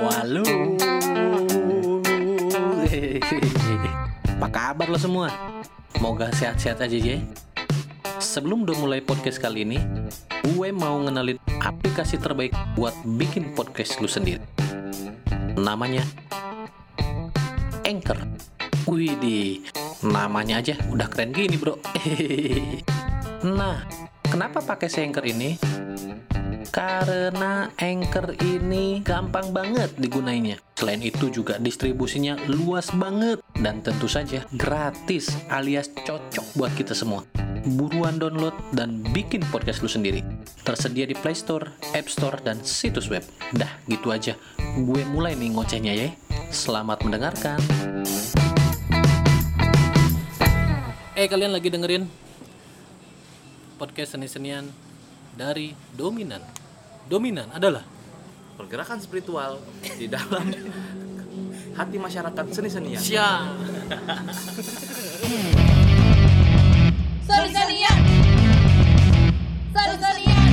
Halo. Apa kabar lo semua? Moga sehat-sehat aja ya. Sebelum udah mulai podcast kali ini, gue mau ngenalin aplikasi terbaik buat bikin podcast lu sendiri. Namanya Anchor. Widih, namanya aja udah keren gini bro. nah, kenapa pakai Anchor ini? Karena Anchor ini gampang banget digunainya. Selain itu juga distribusinya luas banget dan tentu saja gratis alias cocok buat kita semua. Buruan download dan bikin podcast lu sendiri. Tersedia di Play Store, App Store, dan situs web. Dah, gitu aja. Gue mulai nih ngocehnya ya. Selamat mendengarkan. Eh, kalian lagi dengerin podcast seni-senian dari Dominan. Dominan adalah pergerakan spiritual di dalam hati masyarakat seni-senian. Siap. Soli-solian Soli-solian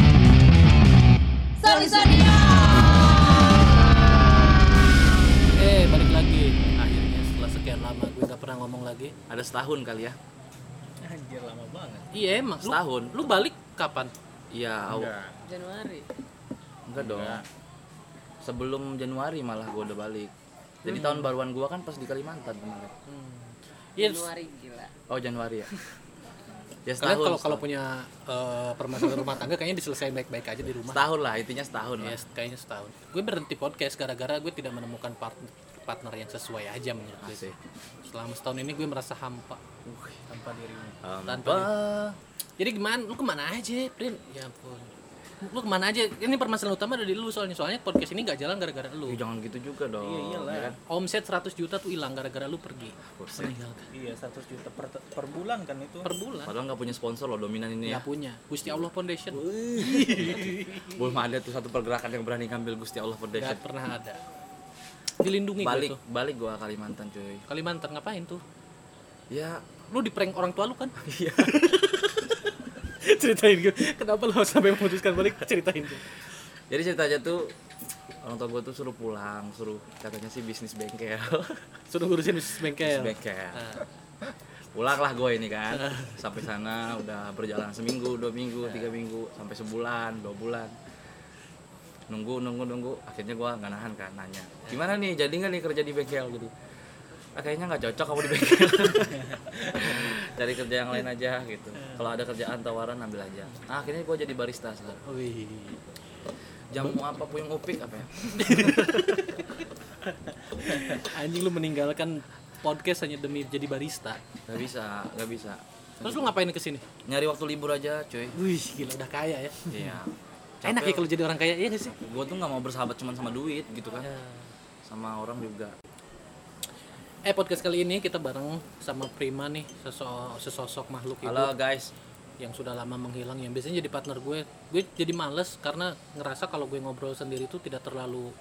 Soli-solian Eh, balik lagi. Akhirnya setelah sekian lama gue gak pernah ngomong lagi. Ada setahun kali ya? Anjir lama banget. Iya emang. Lu, Setahun. lu balik kapan? Iya. Januari enggak dong. Enggak. Sebelum Januari malah gua udah balik. Jadi tahun baruan gua kan pas di Kalimantan kemarin. Iya. Januari gila Oh, Januari ya. ya Kalian setahun. kalau kalau punya eh, permasalahan rumah tangga kayaknya diselesaikan baik-baik aja di rumah. setahun lah, intinya setahun. Ya, kayaknya setahun. Gue berhenti podcast gara-gara gue tidak menemukan partner partner yang sesuai aja menurut gue. Asik. Selama setahun ini gue merasa hampa. Hampa dirimu. Tanpa Tanpa Jadi gimana? Lu ke mana aja, Prin? Ya ampun. Lu ke mana aja? Ini permasalahan utama ada di lu soalnya. Soalnya podcast ini gak jalan gara-gara lu. Ih, jangan gitu juga dong. Iya, iyalah. ya kan? Omset 100 juta tuh hilang gara-gara lu pergi. Meninggalkan. Iya 100 juta per, per bulan kan itu. Per bulan. Padahal nggak punya sponsor loh dominan ini Ya ya. punya. Gusti Allah Foundation. Belum ada tuh satu pergerakan yang berani ngambil Gusti Allah Foundation. Gak pernah ada. Dilindungi Balik tuh. balik gua Kalimantan cuy. Kalimantan ngapain tuh? Ya Lu di prank orang tua lu kan? Iya. ceritain gue. Kenapa lu sampai memutuskan balik? Ceritain gue. Jadi ceritanya tuh orang tua gue tuh suruh pulang, suruh katanya sih bisnis bengkel. Suruh ngurusin bisnis bengkel. bisnis bengkel. Ah. Pulanglah gue ini kan. Sampai sana udah berjalan seminggu, dua minggu, tiga minggu, sampai sebulan, dua bulan. Nunggu, nunggu, nunggu. Akhirnya gue nggak nahan kan nanya. Gimana nih, jadi nggak nih kerja di bengkel gitu? Ah, kayaknya nggak cocok kamu di bengkel. Cari kerja yang lain aja gitu. Kalau ada kerjaan tawaran ambil aja. Nah, akhirnya gue jadi barista sekarang. Wih. Jamu apa puyung upik apa ya? Anjing lu meninggalkan podcast hanya demi jadi barista. Gak bisa, gak bisa. Terus lu ngapain ke sini? Nyari waktu libur aja, cuy. Wih, gila udah kaya ya. Iya. Enak ya kalau jadi orang kaya, iya gak sih? Gue tuh nggak mau bersahabat cuma sama duit gitu kan. Sama orang juga. Eh podcast kali ini kita bareng sama Prima nih, sesosok, sesosok makhluk hidup Halo guys. yang sudah lama menghilang yang biasanya jadi partner gue. Gue jadi males karena ngerasa kalau gue ngobrol sendiri itu tidak terlalu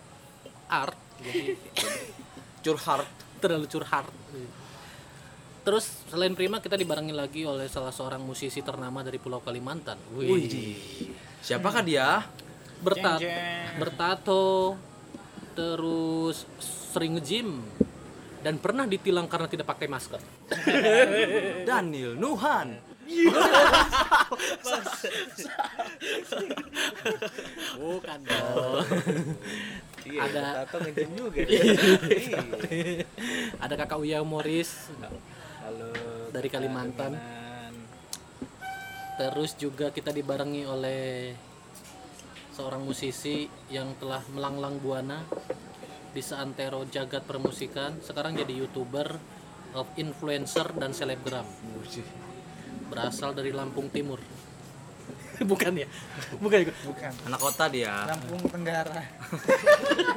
art, jadi Curhat. terlalu curhat. Terus selain Prima kita dibarengi lagi oleh salah seorang musisi ternama dari Pulau Kalimantan. Wih, Siapakah dia? bertat Jeng, jeng. bertato terus sering nge-gym dan pernah ditilang karena tidak pakai masker. Daniel Nuhan. Bukan dong. Iya, Ada- Tato ngejim juga. Ada kakak Uya Moris Halo. Dari Kalimantan. Kalimantan. Terus juga kita dibarengi oleh seorang musisi yang telah melanglang buana di seantero jagat permusikan. Sekarang jadi youtuber, of influencer dan selebgram. Berasal dari Lampung Timur. Bukan ya? Bukan ya? Bukan. Anak kota dia. Lampung Tenggara.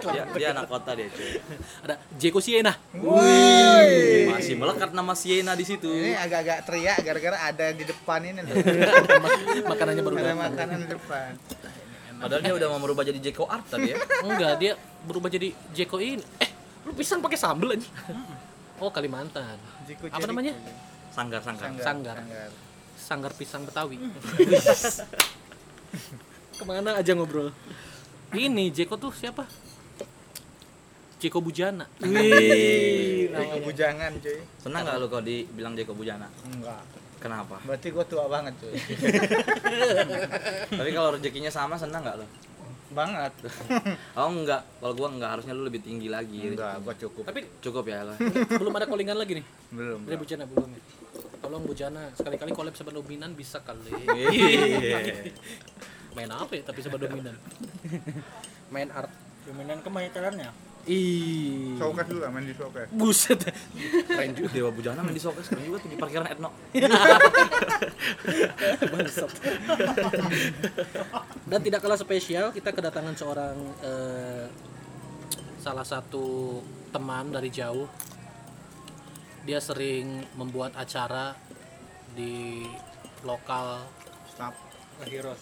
dia. Dia anak kota dia, cuy. Ada Jeko Siena. Woi. Masih melekat nama Siena di situ. Ini agak-agak teriak gara-gara ada di depan ini loh. Makanannya baru Ada makanan di depan. Padahal dia udah mau merubah jadi Jeko Art tadi ya. Enggak, dia berubah jadi Jeko ini. Eh, lu pisang pakai sambel aja. Oh, Kalimantan. Jiko Apa namanya? Sanggar, sanggar. Sanggar. Sanggar. Sanggar pisang Betawi. Ke mana aja ngobrol? ini Jeko tuh siapa Jeko Bujana Wih, nama bujangan cuy. senang nggak lu kalau dibilang Jeko Bujana Enggak. Kenapa Berarti gua tua banget cuy. tapi kalau rezekinya sama senang nggak lo banget. oh enggak kalau gua enggak harusnya lu lebih tinggi lagi Enggak, gua cukup. tapi cukup ya lo belum ada callingan lagi nih Belum. dari Bujana belum ya tolong Bujana sekali-kali collab sama dominan bisa kali Iya. main apa ya tapi sama dominan main art Dominan kemanitarannya. Ih Showcase dulu main di showcase. buset keren juga Dewa Bujana main di Sokes keren juga tuh di parkiran Etno Bangsat. Dan tidak kalah spesial kita kedatangan seorang eh, salah satu teman dari jauh. Dia sering membuat acara di lokal Stop. Heroes.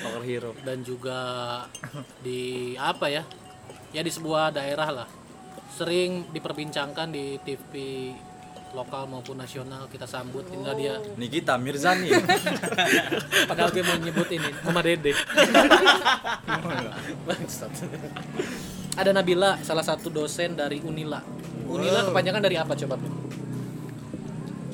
Power Hero dan juga di apa ya? Ya di sebuah daerah lah. Sering diperbincangkan di TV lokal maupun nasional kita sambut hingga dia Nikita Mirzani Padahal dia mau nyebut ini Mama Dede. Ada Nabila, salah satu dosen dari Unila. Unila kepanjangan dari apa coba?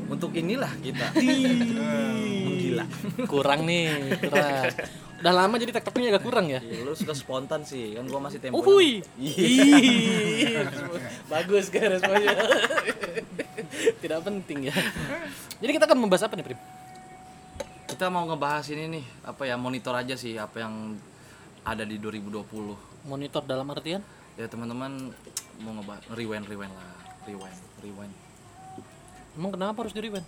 untuk inilah kita menggila Kurang nih, kurang. Udah lama jadi tektoknya agak kurang ya. Iya, lu suka spontan sih kan gua masih tempo Uhuy. Iya. Ih. Bagus kan responnya. Tidak penting ya. Jadi kita akan membahas apa nih, Prim? kita mau ngebahas ini nih apa ya monitor aja sih apa yang ada di 2020 Monitor dalam artian? ya teman-teman mau ngebahas rewind rewind lah rewind rewind Emang kenapa harus di rewind?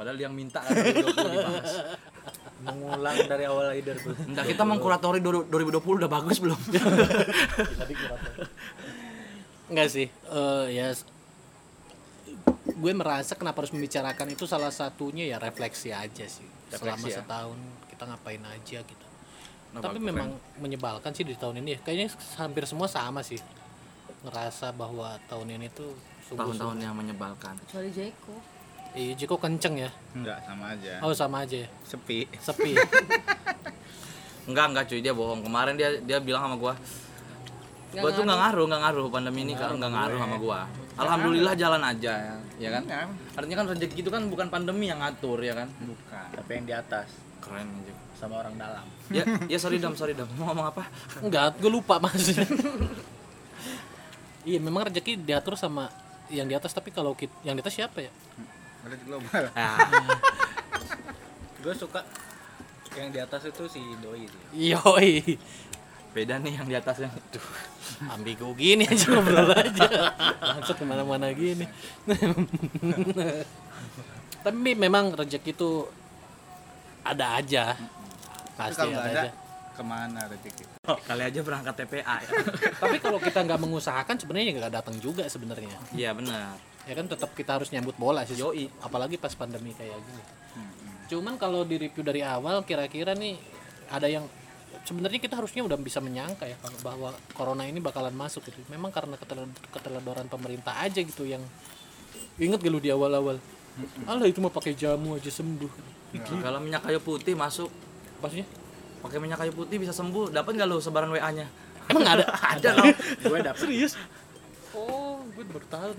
padahal yang minta kan 2020 dibahas Mengulang dari awal leader tuh. Enggak, kita mengkuratori du- 2020 udah bagus belum? Enggak sih. Eh ya gue merasa kenapa harus membicarakan itu salah satunya ya refleksi aja sih. Selama Refleksi ya? setahun kita ngapain aja gitu. Nah, Tapi bagus, memang menyebalkan sih di tahun ini ya. Kayaknya hampir semua sama sih. Ngerasa bahwa tahun ini tuh tahun-tahun yang menyebalkan. kecuali Jeko Iya, Jiko kenceng ya. Enggak, sama aja. Oh, sama aja ya. Sepi. Sepi. Enggak, enggak cuy, dia bohong. Kemarin dia dia bilang sama gua, Nggak gua tuh nggak ngaruh, nggak ngaruh pandemi ini kan nggak ngaruh sama gua. Alhamdulillah jalan aja ya, ya kan? Iya. Artinya kan rezeki itu kan bukan pandemi yang ngatur ya kan? Bukan. Tapi yang di atas Keren aja. sama orang dalam. Ya, ya sorry dam, sorry dam. Mau ngomong apa? Enggak, gue lupa maksudnya. iya, memang rezeki diatur sama yang di atas tapi kalau kit- yang di atas siapa ya? Berarti global. Ah, Gue suka yang di atas itu si Doi sih. Yoi. beda nih yang di atasnya. ambigu gini aja ngobrol aja langsung ke mana-mana gini tapi memang rezeki itu ada aja pasti ada ada, aja ke mana rezeki? Kali aja berangkat TPA ya. tapi kalau kita nggak mengusahakan sebenarnya nggak datang juga sebenarnya Iya benar. Ya kan tetap kita harus nyambut bola sih Yoi. apalagi pas pandemi kayak gini. Cuman kalau di review dari awal kira-kira nih ada yang sebenarnya kita harusnya udah bisa menyangka ya kalau bahwa corona ini bakalan masuk gitu. Memang karena ketel- keteledoran pemerintah aja gitu yang inget gak lu di awal-awal? Alah itu mah pakai jamu aja sembuh. Kalau minyak kayu putih masuk, maksudnya? Pakai minyak kayu putih bisa sembuh. Dapat nggak lu sebaran WA-nya? emang ada? Ada loh. Gue dapet. Serius? Oh gue baru tahu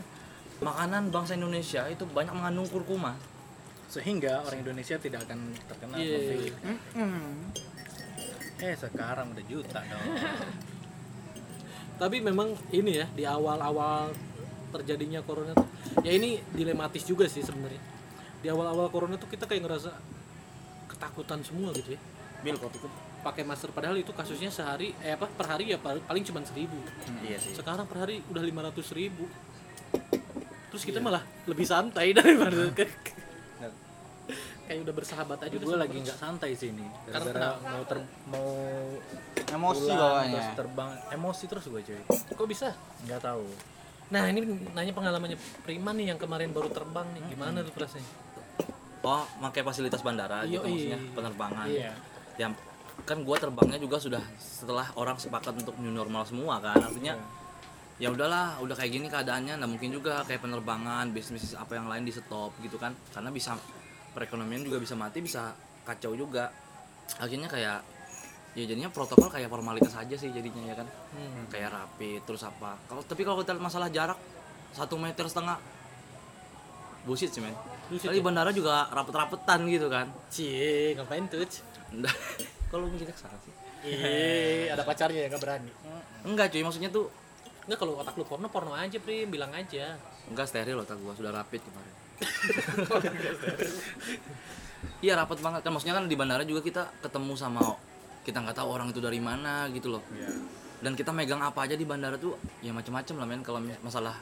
Makanan bangsa Indonesia itu banyak mengandung kurkuma. sehingga orang Indonesia tidak akan terkena Iya. COVID. Eh sekarang udah juta dong. tapi memang ini ya di awal-awal terjadinya corona tuh ya ini dilematis juga sih sebenarnya di awal-awal corona tuh kita kayak ngerasa ketakutan semua gitu ya Bil kopi pakai masker padahal itu kasusnya sehari eh apa per hari ya pal- paling cuma seribu Iya sih. sekarang per hari udah 500 ribu terus kita malah lebih santai daripada ke- kayak udah bersahabat aja udah gue lagi nggak santai sih ini. Karena mau ter mau Emosi pulang, bawahnya. terus terbang emosi terus gue cuy. kok bisa Nggak tahu. nah ini nanya pengalamannya Prima nih yang kemarin baru terbang nih gimana tuh rasanya Oh, pakai fasilitas bandara gitu Yoi. maksudnya penerbangan. Iya. Yang kan gua terbangnya juga sudah setelah orang sepakat untuk new normal semua kan. Artinya ya udahlah, udah kayak gini keadaannya, nah mungkin juga kayak penerbangan, bisnis apa yang lain di stop gitu kan. Karena bisa perekonomian juga bisa mati, bisa kacau juga. Akhirnya kayak ya jadinya protokol kayak formalitas aja sih jadinya ya kan Hmm. kayak rapi terus apa kalau tapi kalau kita masalah jarak satu meter setengah bullshit sih men Kali ya? bandara juga rapet-rapetan gitu kan Cie, ngapain tuh? Kalau mikirnya ke sana sih Ih, ada pacarnya ya nggak berani. enggak cuy maksudnya tuh Enggak kalau otak lu porno porno aja, Prim, bilang aja. enggak steril otak gua. Sudah rapid kemarin. Iya rapet banget. Kan maksudnya kan di bandara juga kita ketemu sama kita nggak tahu orang itu dari mana gitu loh. Iya. dan kita megang apa aja di bandara tuh ya macam-macam lah men. Kalau masalah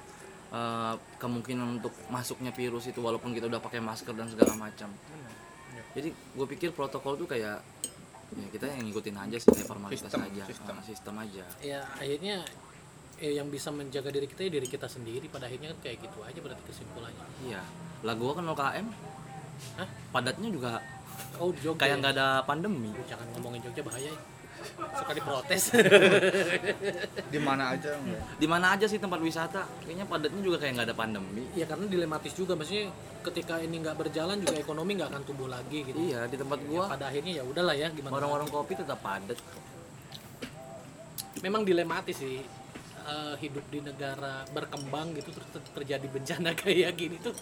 eh, kemungkinan untuk masuknya virus itu walaupun kita udah pakai masker dan segala macam jadi gue pikir protokol tuh kayak ya kita yang ngikutin aja sih formalitas Sistem, aja. sistem. Ah, sistem aja. Ya akhirnya eh, yang bisa menjaga diri kita ya diri kita sendiri. Pada akhirnya kan kayak gitu aja berarti kesimpulannya. iya lah gue kan 0 km Hah? padatnya juga Oh, Jogja. kayak nggak ada pandemi Jangan ngomongin Jogja bahaya ya. Suka diprotes. Di mana aja enggak? di mana aja sih tempat wisata kayaknya padatnya juga kayak nggak ada pandemi ya karena dilematis juga maksudnya ketika ini nggak berjalan juga ekonomi nggak akan tumbuh lagi gitu. iya di tempat gua Pada akhirnya ya udahlah ya gimana. warung-warung kopi tetap padat memang dilematis sih eh, hidup di negara berkembang gitu terus ter- terjadi bencana kayak gini tuh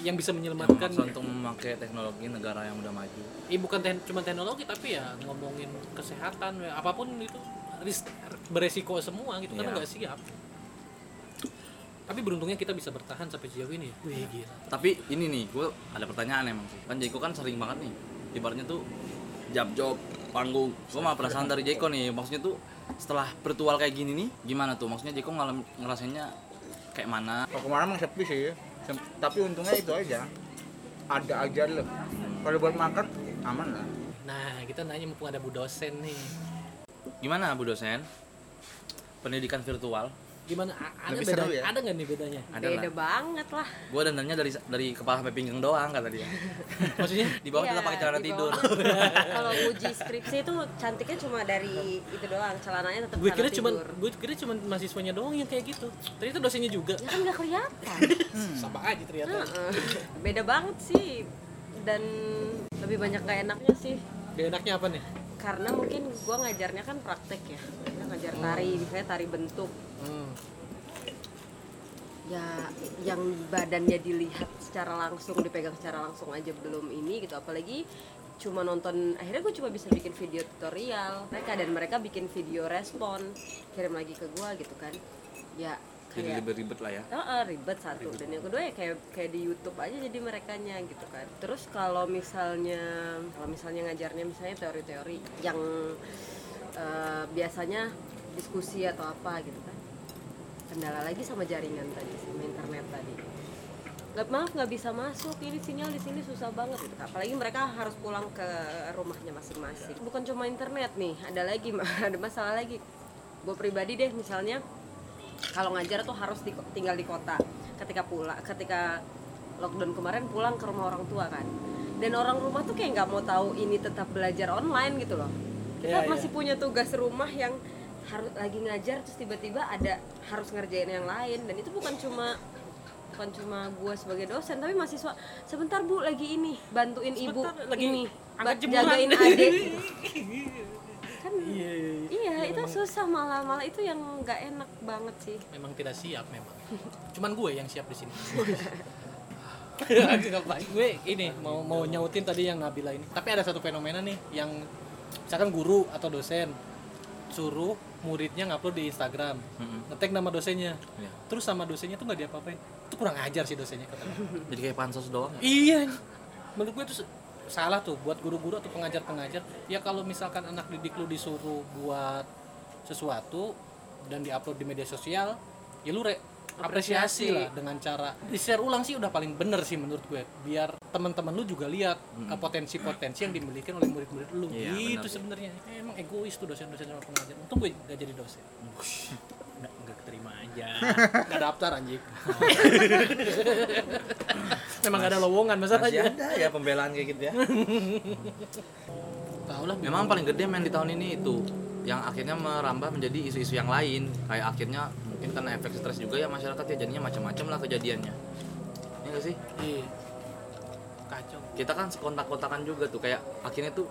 yang bisa menyelamatkan. Maksa untuk memakai teknologi negara yang udah maju. Eh, bukan ten- cuma teknologi tapi ya ngomongin kesehatan ya, apa pun itu beresiko semua gitu karena Iya. nggak siap. Tapi beruntungnya kita bisa bertahan sampai sejauh ini wih gila. Tapi ini nih gue ada pertanyaan emang sih. Kan Jeko kan sering banget nih ibaratnya tuh job job panggung. Gue mah penasaran dari Jeko nih maksudnya tuh setelah virtual kayak gini nih gimana tuh maksudnya Jeko ngalam ngerasainnya kayak mana Kalau kemarin emang sepi sih. Sem- Tapi untungnya itu aja. Ada aja loh. Kalau buat makan aman lah. nah kita nanya mumpung ada bu dosen nih gimana Bu dosen pendidikan virtual gimana A- ada Lebih beda seru ya? ada nggak nih bedanya ada Beda lah banget lah. gue dandannya dari dari kepala sampai pinggang doang kata dia maksudnya di bawah kita pakai celana tidur. Kalau uji skripsi itu cantiknya cuma dari itu doang, celananya tetap gue kira cuma gue kira cuma mahasiswanya doang yang kayak gitu ternyata dosennya juga Ya kan nggak kelihatan. sama aja ternyata. Beda banget sih. Dan lebih banyak gak enaknya sih. gak enaknya apa nih Karena mungkin gua ngajarnya kan praktek ya. Kita ngajar tari, misalnya tari bentuk. hmm. ya yang badannya dilihat secara langsung dipegang secara langsung aja belum ini gitu apalagi cuma nonton akhirnya gue cuma bisa bikin video tutorial mereka dan mereka bikin video respon kirim lagi ke gue gitu kan ya jadi kayak lebih ribet lah ya. Heeh, ribet satu. Dan yang kedua ya kayak kayak di YouTube aja jadi merekanya gitu kan. Terus kalau misalnya kalau misalnya ngajarnya misalnya teori-teori yang eh, biasanya diskusi atau apa gitu kan. Kendala lagi sama jaringan tadi sama internet tadi. Nggak maaf nggak bisa masuk. Ini sinyal di sini susah banget gitu apalagi mereka harus pulang ke rumahnya masing-masing. Bukan cuma internet nih ada lagi ada masalah lagi. Gue pribadi deh misalnya kalau ngajar tuh harus di, tinggal di kota. Ketika pulang ketika lockdown kemarin pulang ke rumah orang tua kan. Dan orang rumah tuh kayak nggak mau tahu ini tetap belajar online gitu loh. Kita Iya, iya. masih punya tugas rumah yang harus lagi ngajar terus tiba-tiba ada harus ngerjain yang lain. Dan itu bukan cuma bukan cuma gue sebagai dosen tapi mahasiswa. Sebentar bu lagi ini bantuin ibu. Sebentar, lagi ini angkat ba- jemuran." jagain adik kan iya, iya, iya. iya itu susah malah malah itu yang nggak enak banget sih. Memang tidak siap memang. Cuman gue yang siap di sini. Gue ini mau mau nyautin tadi yang Nabila ini. Tapi ada satu fenomena nih yang misalkan guru atau dosen suruh muridnya ngupload di Instagram. Mm-mm. ngetek nama dosennya. Iya. terus sama dosennya tuh nggak diapa-apain. Itu kurang ajar sih dosennya kata gue. jadi kayak pansos doang ya? Iya menurut gue itu se- salah tuh buat guru-guru atau pengajar-pengajar. Ya kalau misalkan anak didik lu disuruh buat sesuatu dan diupload di media sosial ya lu re- apresiasi. Apresiasi. lah dengan cara di share ulang sih udah paling bener sih menurut gue. Biar teman-teman lu juga lihat uh, potensi-potensi yang dimiliki oleh murid-murid lu. Iya, gitu sebenarnya. Eh, emang egois tuh dosen-dosen sama pengajar. Untung gue gak jadi dosen. Nggak nggak keterima aja. Nggak daftar anjing memang gak ada lowongan masih masalahnya ada ya pembelaan kayak gitu ya. Tahu lah memang paling gede men di tahun ini itu. Yang akhirnya merambah menjadi isu-isu yang lain. Kayak akhirnya mungkin karena efek stres juga ya masyarakat ya jadinya macam-macam lah kejadiannya. Ya nggak sih? Iya. Kacau. kita kan sekontak-kontakan juga tuh kayak akhirnya tuh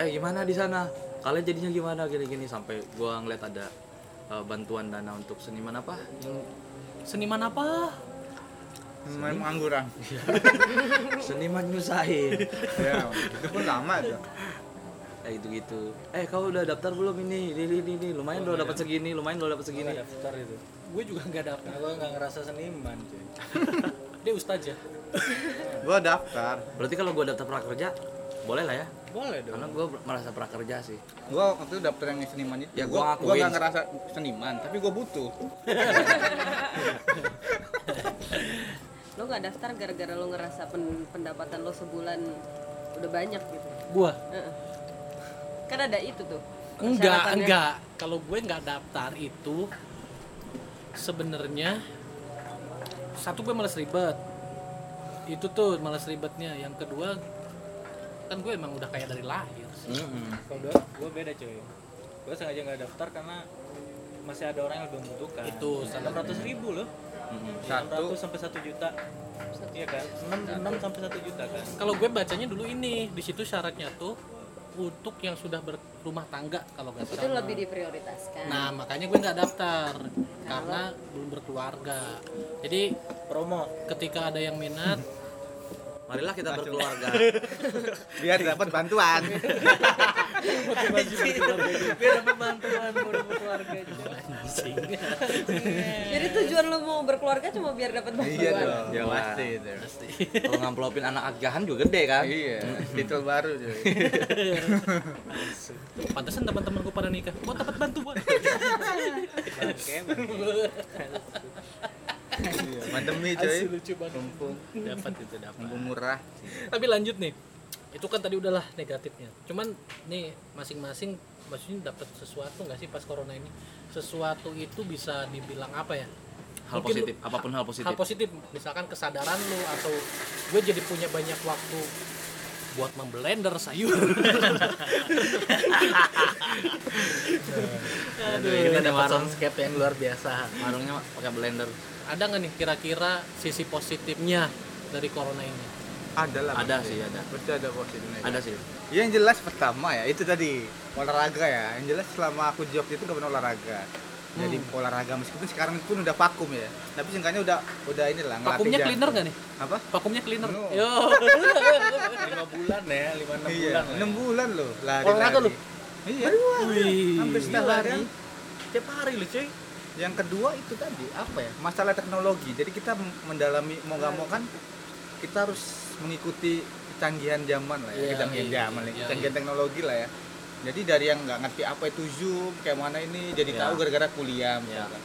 eh gimana di sana? Kalian jadinya gimana? Gini-gini sampai gua ngeliat ada eh, bantuan dana untuk seniman apa? Yang Seniman apa? Main pengangguran. seniman nyusahin ya, itu pun lama tuh. kayak gitu gitu eh kau udah daftar belum ini ini ini, ini. lumayan lo dapat segini lumayan lo dapat segini Nggak daftar itu Gue juga nggak daftar. gue nggak ngerasa seniman cuy Dia ustaz ya. Gua daftar. berarti kalau gua daftar prakerja boleh lah ya boleh dong karena gua merasa prakerja sih Gua waktu itu daftar yang seniman itu. Ya, gua gua gua ngakuin. gak ngerasa seniman, tapi gua butuh. Lo nggak daftar gara-gara lo ngerasa pen- pendapatan lo sebulan udah banyak gitu Gua Heeh. kan ada itu tuh enggak, enggak. Kalau gue nggak daftar itu sebenarnya satu gue males ribet. Itu tuh males ribetnya. Yang kedua kan gue emang udah kayak dari lahir. sih. kalau gue gue beda cuy gue sengaja nggak daftar karena masih ada orang yang lebih membutuhkan Itu, enam ratus ribu loh Satu. sampai satu juta. Iya kan? Enam enam sampai satu juta kan? Kalau gue bacanya dulu ini, di situ syaratnya tuh untuk yang sudah berumah tangga kalau nggak itu salah. lebih diprioritaskan. Nah makanya gue nggak daftar karena belum berkeluarga. Jadi promo. ketika ada yang minat, marilah kita berkeluarga. Biar dapat bantuan. biar dapat bantuan baru berkeluarga juga jadi tujuan lo mau berkeluarga cuma biar dapat bantuan iya dong. Ya, pasti itu. kalau ngamplopin anak agahan juga gede kan Iya, titel baru cuy. Pantesan teman-teman gue pada nikah. Gue dapat bantuan. Iya, Pandemi. Asli lucu banget. Mumpung, Dapat itu dapat. mumpung murah. Tapi lanjut nih. Itu kan tadi udahlah negatifnya. Cuman nih masing-masing maksudnya dapat sesuatu nggak sih pas corona ini? Sesuatu itu bisa dibilang apa ya? hal Mungkin positif lu- apa pun hal positif Hal positif, misalkan kesadaran lu atau gue jadi punya banyak waktu buat memblender sayur. Aduh, Kita dapat soundscape yang luar biasa. warungnya pakai blender Ada nggak nih kira-kira sisi positifnya dari corona ini? Ada lah. ada pasti. sih ada Pasti ada positifnya. ada sih Yang jelas pertama ya itu tadi olahraga ya. Yang jelas selama aku di Jogja itu gak pernah olahraga. Jadi Hmm. olahraga meskipun sekarang pun udah vakum ya. Tapi seenggaknya udah udah inilah ngelatih Vakumnya jantung. cleaner nggak nih? Apa? Vakumnya cleaner. No. Yo. lima bulan ya lima enam Iya, bulan lah ya. 6 bulan loh lari. Olahraga lu? Iya. Wih. Hampir setiap hari. nih. tiap hari lu cuy Yang kedua itu tadi apa ya? Masalah teknologi. Jadi kita mendalami mau nggak mau kan kita harus mengikuti kecanggihan zaman lah ya. Iya, kecanggihan iya, zaman, iya, kecanggihan teknologi lah ya. Jadi dari yang nggak ngerti apa itu Zoom, kayak mana ini jadi Iya. tahu gara-gara kuliah Iya. misalkan.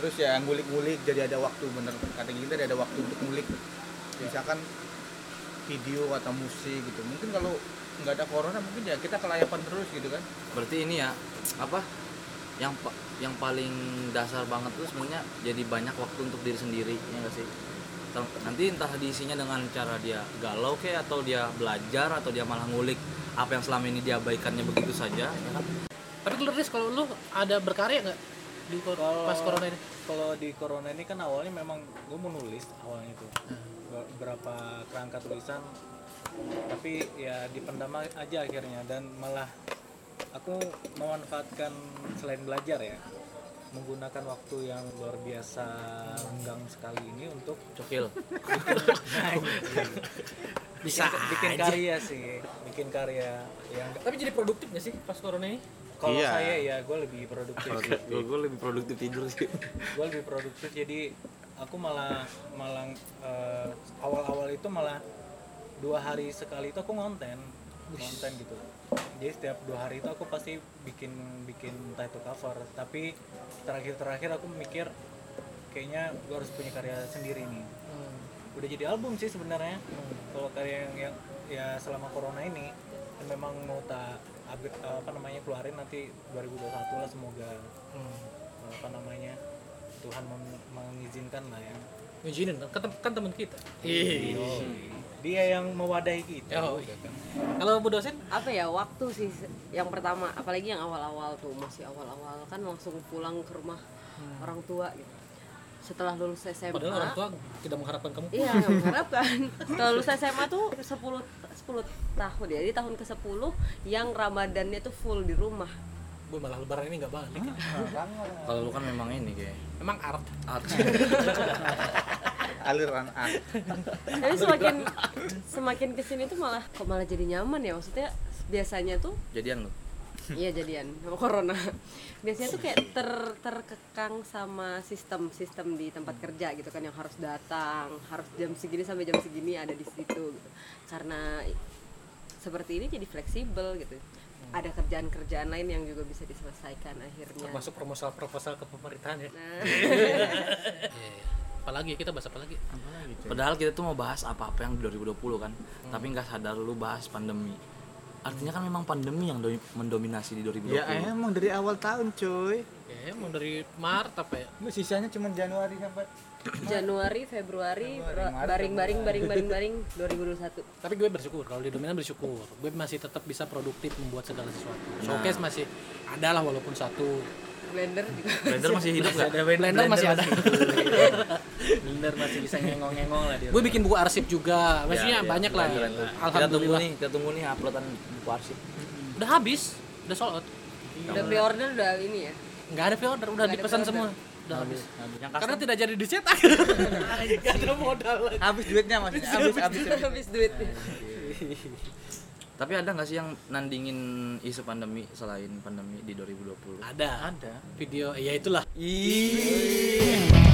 Terus ya ngulik-ngulik jadi ada waktu bener kata kita ada waktu untuk ngulik. Misalkan video atau musik gitu. Mungkin kalau nggak ada corona mungkin ya kita kelayapan terus gitu kan. berarti ini ya apa yang yang paling dasar banget tuh sebenarnya jadi banyak waktu untuk diri sendiri ya nggak sih nanti entah diisinya dengan cara dia galau kayak atau dia belajar atau dia malah ngulik apa yang selama ini diabaikannya begitu saja ya kan? Tapi lu Riz, kalau lu ada berkarya nggak di kor- Kalau- pas corona ini? kalau di corona ini kan awalnya memang gue mau nulis awalnya itu. Be- beberapa kerangka tulisan tapi ya dipendam aja akhirnya. Dan malah aku memanfaatkan selain belajar ya menggunakan waktu yang luar biasa lenggang sekali ini untuk cokil Bisa bikin, bikin aja. karya sih bikin karya yang Tapi jadi produktif nggak sih pas corona ini? kalau Iya. saya ya gue lebih produktif gue lebih produktif tidur sih gue lebih produktif jadi aku malah malah eh, awal-awal itu malah dua hari sekali itu aku ngonten ngonten gitu jadi setiap dua hari itu aku pasti bikin bikin entah itu cover. Tapi terakhir-terakhir aku mikir kayaknya gue harus punya karya sendiri nih. Udah jadi album sih sebenarnya. Kalau karya yang, yang ya selama corona ini yang memang mau tak apa namanya keluarin nanti 2021 lah semoga. Apa namanya Tuhan mengizinkan lah ya. Ngizinin kan, kan, kan teman kita. Yoi. Dia yang mewadahi kita. Oh, juga kan. Kalau Bu dosen, apa ya waktu sih yang pertama apalagi yang awal-awal tuh masih awal-awal kan langsung pulang ke rumah orang tua gitu. Setelah lulus SMA padahal orang tua tidak mengharapkan kamu. iya mengharapkan. Setelah lulus SMA tuh 10 10 tahun ya. Jadi tahun ke-10 yang Ramadannya tuh full di rumah. gue malah lebaran ini nggak balik. Kalau lu kan memang ini kayak emang art. Art. aliran A Tapi semakin semakin ke sini tuh malah kok malah jadi nyaman ya. Maksudnya biasanya tuh Jadian lu. Iya jadian sama corona. Biasanya tuh kayak ter terkekang sama sistem sistem di tempat kerja gitu kan yang harus datang, harus jam segini sampai jam segini ada di situ gitu. Karena seperti ini jadi fleksibel gitu. Ada kerjaan-kerjaan lain yang juga bisa diselesaikan akhirnya. termasuk proposal-proposal ke pemerintahan ya Nah, Iya. Apalagi kita bahas apa lagi? Padahal kita tuh mau bahas apa-apa yang di 2020 kan. Tapi nggak sadar lu bahas pandemi. Artinya kan memang pandemi yang mendominasi di 2020. ya emang dari awal tahun cuy. Ya emang dari Maret apa ya? Sisanya cuma Januari sampai Januari, Februari, baring-baring baring-baring baring 2021. tapi gue bersyukur kalau di dominan bersyukur. Gue masih tetap bisa produktif membuat segala sesuatu. Showcase masih ada lah walaupun satu Blender juga. Blender masih hidup gak? blender masih ada. Blender masih bisa ngengong-ngengong lah dia. gue bikin buku arsip juga. Maksudnya Ya, ya, banyak lah. Keren, keren. Kita tunggu alhamdulillah. nih, kita tunggu nih uploadan buku arsip. udah habis. Udah sold out. Udah pre-order udah ini ya. nggak ada pre-order udah Nggak ada dipesan semua. Udah habis. Yang karena tidak jadi dicetak. Nggak ada modal lagi. Habis duitnya maksudnya. Habis habis Habis duitnya. Tapi ada nggak sih yang nandingin isu pandemi selain pandemi di 2020? ada ada video ya itulah Ih.